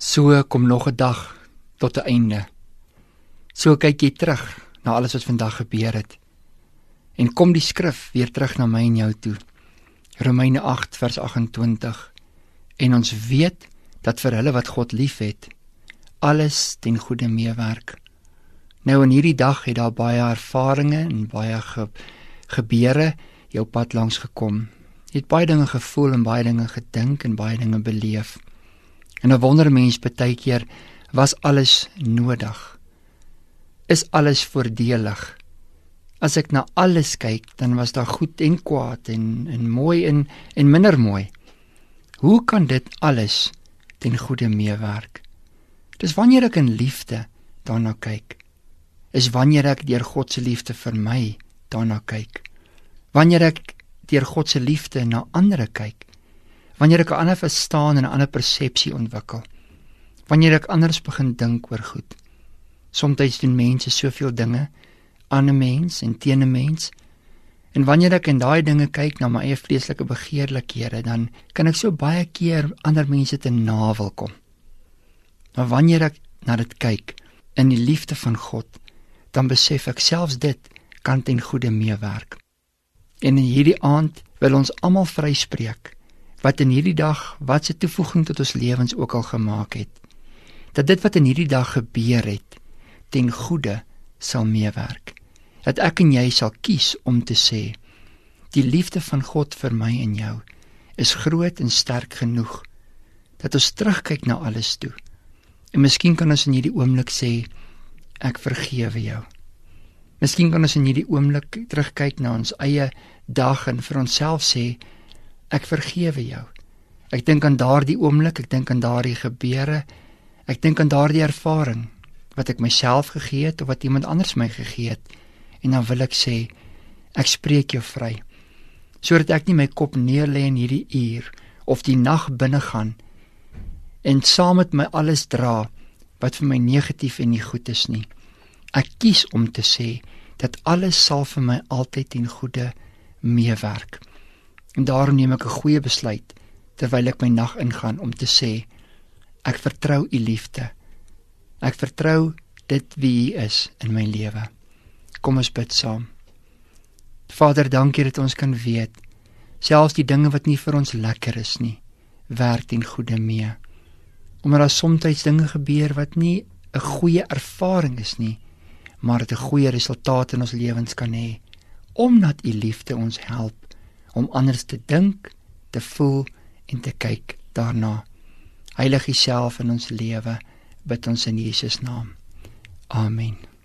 So kom nog 'n dag tot 'n einde. So kyk jy terug na alles wat vandag gebeur het. En kom die skrif weer terug na my en jou toe. Romeine 8 vers 28. En ons weet dat vir hulle wat God liefhet, alles ten goeie meewerk. Nou in hierdie dag het daar baie ervarings en baie ge gebeure jou pad langs gekom. Jy het baie dinge gevoel en baie dinge gedink en baie dinge beleef. En 'n wondermens baie keer was alles nodig. Is alles voordelig? As ek na alles kyk, dan was daar goed en kwaad en en mooi en en minder mooi. Hoe kan dit alles ten goeie meewerk? Dis wanneer ek in liefde daarna kyk. Is wanneer ek deur God se liefde vir my daarna kyk. Wanneer ek deur God se liefde na ander kyk wanneer ek 'n ander verstaan en 'n ander persepsie ontwikkel. Wanneer ek anders begin dink oor goed. Somstyds doen mense soveel dinge aan 'n mens en teen 'n mens. En wanneer ek in daai dinge kyk na my eie vleeslike begeerlikhede, dan kan ek so baie keer ander mense te nawel kom. Maar wanneer ek na dit kyk in die liefde van God, dan besef ek selfs dit kan ten goeie meewerk. En in hierdie aand wil ons almal vryspreek wat in hierdie dag wat se toevoeging tot ons lewens ook al gemaak het. Dat dit wat in hierdie dag gebeur het ten goeie sal meewerk. Dat ek en jy sal kies om te sê die liefde van God vir my en jou is groot en sterk genoeg dat ons terugkyk na alles toe. En miskien kan ons in hierdie oomblik sê ek vergewe jou. Miskien kan ons in hierdie oomblik terugkyk na ons eie dag en vir onsself sê Ek vergewe jou. Ek dink aan daardie oomblik, ek dink aan daardie gebeure. Ek dink aan daardie ervaring wat ek myself gegee het of wat iemand anders my gegee het. En dan wil ek sê, ek spreek jou vry. Sodat ek nie my kop neerlê in hierdie uur of die nag binne gaan en saam met my alles dra wat vir my negatief en nie goed is nie. Ek kies om te sê dat alles sal vir my altyd ten goeie meewerk. En daarom neem ek 'n goeie besluit terwyl ek my nag ingaan om te sê ek vertrou u liefde. Ek vertrou dit wie u is in my lewe. Kom ons bid saam. Vader, dankie dat ons kan weet selfs die dinge wat nie vir ons lekker is nie, werk ten goeie mee. Omdat daar soms dinge gebeur wat nie 'n goeie ervaring is nie, maar dit 'n goeie resultaat in ons lewens kan hê omdat u liefde ons help om anders te dink, te voel en te kyk daarna. Heilig U self in ons lewe, bid ons in Jesus naam. Amen.